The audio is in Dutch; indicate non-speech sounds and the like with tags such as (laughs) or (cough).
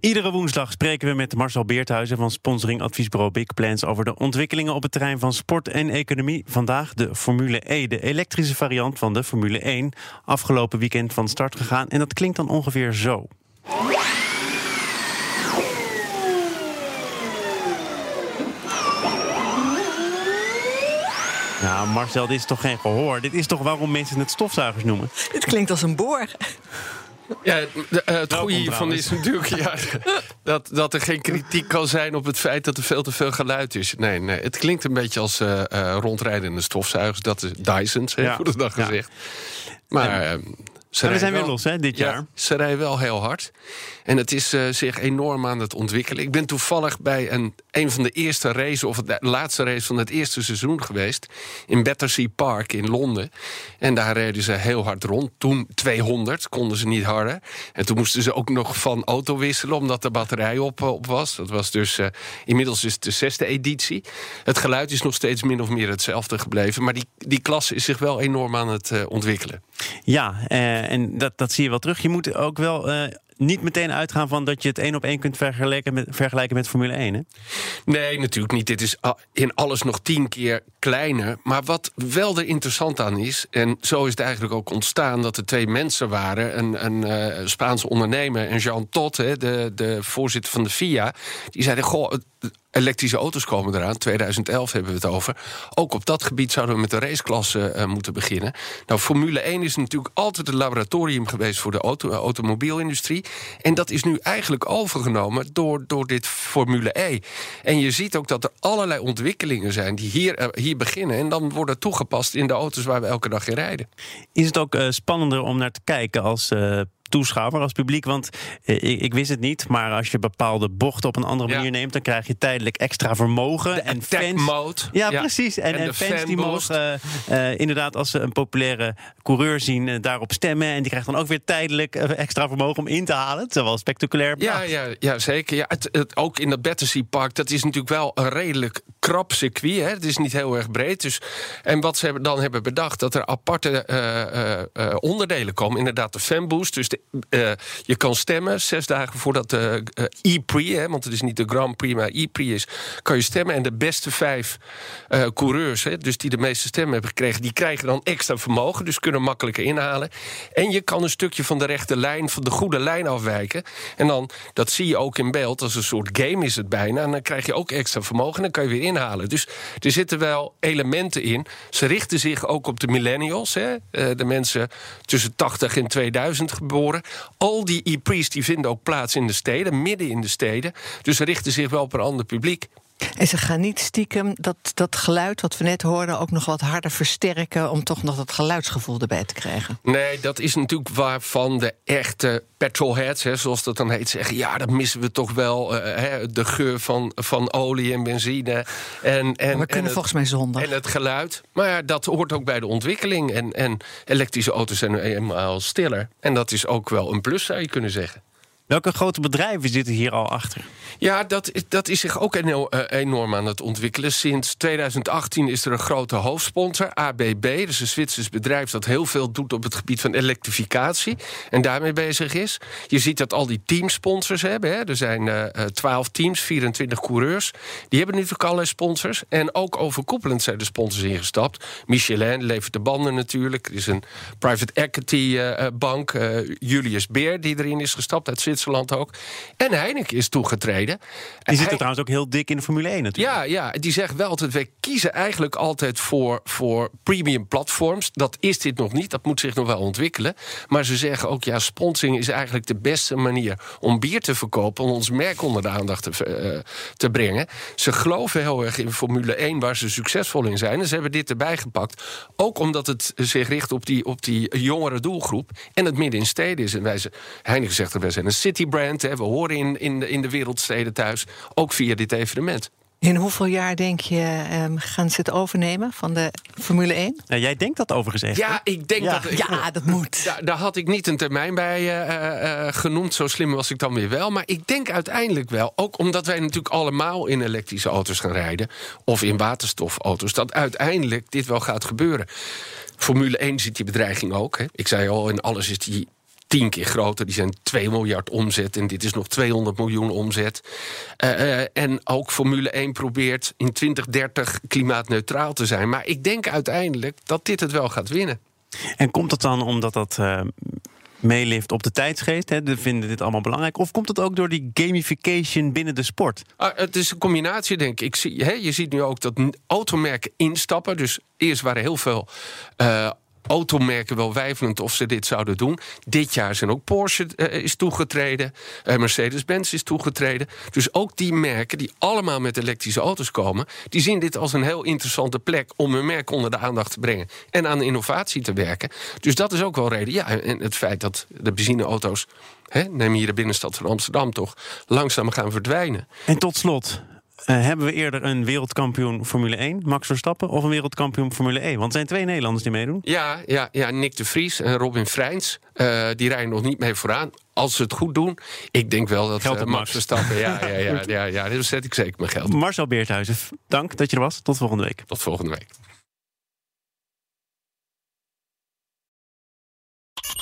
Iedere woensdag spreken we met Marcel Beerthuizen van sponsoring adviesbureau Big Plans over de ontwikkelingen op het terrein van sport en economie. Vandaag de Formule E, de elektrische variant van de Formule 1. Afgelopen weekend van start gegaan en dat klinkt dan ongeveer zo. Ja, Marcel, dit is toch geen gehoor? Dit is toch waarom mensen het stofzuigers noemen? Het klinkt als een boor. Ja, de, uh, het goede hiervan is natuurlijk ja, (laughs) dat, dat er geen kritiek kan zijn op het feit dat er veel te veel geluid is. Nee, nee het klinkt een beetje als uh, uh, rondrijdende stofzuigers. Dat is Dyson's, ja. voor de dag gezegd. Maar ze we zijn weer los hè, dit jaar. ze rijden wel heel hard. En het is zich enorm aan het ontwikkelen. Ik ben toevallig bij een, een van de eerste races... of de laatste race van het eerste seizoen geweest... in Battersea Park in Londen. En daar reden ze heel hard rond. Toen 200, konden ze niet harder. En toen moesten ze ook nog van auto wisselen... omdat de batterij op, op was. Dat was dus... Uh, inmiddels is de zesde editie. Het geluid is nog steeds min of meer hetzelfde gebleven. Maar die, die klasse is zich wel enorm aan het uh, ontwikkelen. Ja, en dat, dat zie je wel terug. Je moet ook wel niet meteen uitgaan van dat je het één op één kunt vergelijken met, vergelijken met Formule 1. Hè? Nee, natuurlijk niet. Dit is in alles nog tien keer kleiner. Maar wat wel er interessant aan is, en zo is het eigenlijk ook ontstaan, dat er twee mensen waren: een, een uh, Spaanse ondernemer en Jean Todt, de, de voorzitter van de FIA. Die zeiden: Goh, elektrische auto's komen eraan. 2011 hebben we het over. Ook op dat gebied zouden we met de raceklasse uh, moeten beginnen. Nou, Formule 1 is natuurlijk altijd een laboratorium geweest voor de auto, automobielindustrie. En dat is nu eigenlijk overgenomen door, door dit Formule E. En je ziet ook dat er allerlei ontwikkelingen zijn die hier, uh, hier beginnen. En dan worden toegepast in de auto's waar we elke dag in rijden. Is het ook spannender om naar te kijken als toeschouwer, als publiek. Want eh, ik, ik, wist het niet, maar als je bepaalde bochten op een andere manier neemt, dan krijg je tijdelijk extra vermogen. De en fans. Mode. Ja, precies. En, en, fans die mogen uh, inderdaad, als ze een populaire coureur zien, uh, daarop stemmen. En die krijgt dan ook weer tijdelijk extra vermogen om in te halen. Het is wel spectaculair. Ja, ja, ja, zeker. Ja, het, het, ook in dat Battersea Park, dat is natuurlijk wel een redelijk krap circuit. Hè. Het is niet heel erg breed. Dus, en wat ze dan hebben bedacht, dat er aparte onderdelen komen. Inderdaad, de fanboost. Dus je kan stemmen zes dagen voordat de E-Prix, want het is niet de Grand Prix, maar E-Prix is, kan je stemmen. En de beste vijf coureurs, hè, dus die de meeste stemmen hebben gekregen, die krijgen dan extra vermogen, dus kunnen makkelijker inhalen. En je kan een stukje van de rechte lijn, van de goede lijn afwijken. En dan, dat zie je ook in beeld, als een soort game is het bijna. En dan krijg je ook extra vermogen en dan kan je weer inhalen. Dus er zitten wel elementen in. Ze richten zich ook op de millennials, hè, de mensen tussen 80 en 2000 geboren. Al die e-priests die vinden ook plaats in de steden, midden in de steden. Dus ze richten zich wel op een ander publiek. En ze gaan niet stiekem dat, dat geluid wat we net hoorden ook nog wat harder versterken om toch nog dat geluidsgevoel erbij te krijgen. Nee, dat is natuurlijk waarvan de echte petrolheads, hè, zoals dat dan heet, zeggen: ja, dat missen we toch wel. Uh, hè, de geur van, van olie en benzine. En, en, we kunnen en volgens mij zonder. En het geluid. Maar ja, dat hoort ook bij de ontwikkeling. En, en elektrische auto's zijn nu eenmaal stiller. En dat is ook wel een plus, zou je kunnen zeggen. Welke grote bedrijven zitten hier al achter? Ja, dat, dat is zich ook eh, enorm aan het ontwikkelen. Sinds 2018 is er een grote hoofdsponsor, ABB. Dus een Zwitsers bedrijf dat heel veel doet op het gebied van elektrificatie. En daarmee bezig is. Je ziet dat al die teamsponsors hebben. Hè. Er zijn uh, eh, 12 eh, teams, 24 coureurs. Die hebben natuurlijk allerlei sponsors. En ook overkoepelend zijn de sponsors ingestapt. Michelin levert de banden natuurlijk. Er is een private equity bank, Julius Beer, die erin is gestapt uit Zwitserland ook. En Heineken is toegetreden. Die zitten trouwens ook heel dik in de Formule 1 natuurlijk. Ja, ja die zegt wel altijd, wij kiezen eigenlijk altijd voor, voor premium platforms. Dat is dit nog niet, dat moet zich nog wel ontwikkelen. Maar ze zeggen ook, ja, sponsoring is eigenlijk de beste manier om bier te verkopen, om ons merk onder de aandacht te, uh, te brengen. Ze geloven heel erg in Formule 1, waar ze succesvol in zijn. En ze hebben dit erbij gepakt. Ook omdat het zich richt op die, op die jongere doelgroep. En het midden in steden is. En wij, Heineken zegt er, wij zijn een citybrand. Hè. We horen in, in, de, in de wereldsteden thuis, ook via dit evenement. In hoeveel jaar denk je um, gaan ze het overnemen van de Formule 1? Ja, jij denkt dat overigens echt. Ja, ik denk ja. dat. Ja, dat moet. Daar, daar, had ik niet een termijn bij uh, uh, genoemd. Zo slim was ik dan weer wel. Maar ik denk uiteindelijk wel, ook omdat wij natuurlijk allemaal in elektrische auto's gaan rijden. of in waterstofauto's, dat uiteindelijk dit wel gaat gebeuren. Formule 1 ziet die bedreiging ook. Hè. Ik zei al, in alles is die tien keer groter. Die zijn 2 miljard omzet en dit is nog 200 miljoen omzet. Uh, uh, en ook Formule 1 probeert in 2030 klimaatneutraal te zijn. Maar ik denk uiteindelijk dat dit het wel gaat winnen. En komt dat dan omdat dat uh, meelift op de tijdsgeest? Hè? We vinden dit allemaal belangrijk. Of komt het ook door die gamification binnen de sport? Ah, het is een combinatie, denk ik. ik zie, hè, je ziet nu ook dat automerken instappen. Dus eerst waren heel veel automerken wel wijfelend of ze dit zouden doen. Dit jaar zijn ook Porsche uh, is toegetreden, uh, Mercedes-Benz is toegetreden. Dus ook die merken die allemaal met elektrische auto's komen, die zien dit als een heel interessante plek om hun merk onder de aandacht te brengen en aan innovatie te werken. Dus dat is ook wel reden. Ja, en het feit dat de benzineauto's, hè, neem hier de binnenstad van Amsterdam toch, langzaam gaan verdwijnen. En tot slot, uh, hebben we eerder een wereldkampioen Formule 1, Max Verstappen, of een wereldkampioen Formule 1? Want er zijn twee Nederlanders die meedoen. Ja, ja, ja Nick de Vries en Robin Freins. Uh, die rijden nog niet mee vooraan. Als ze het goed doen, ik denk wel dat uh, Max, Max Verstappen. Ja, (laughs) ja, ja, ja, ja, daar zet ik zeker mijn geld. Marcel Beerthuizen, dank dat je er was. Tot volgende week. Tot volgende week.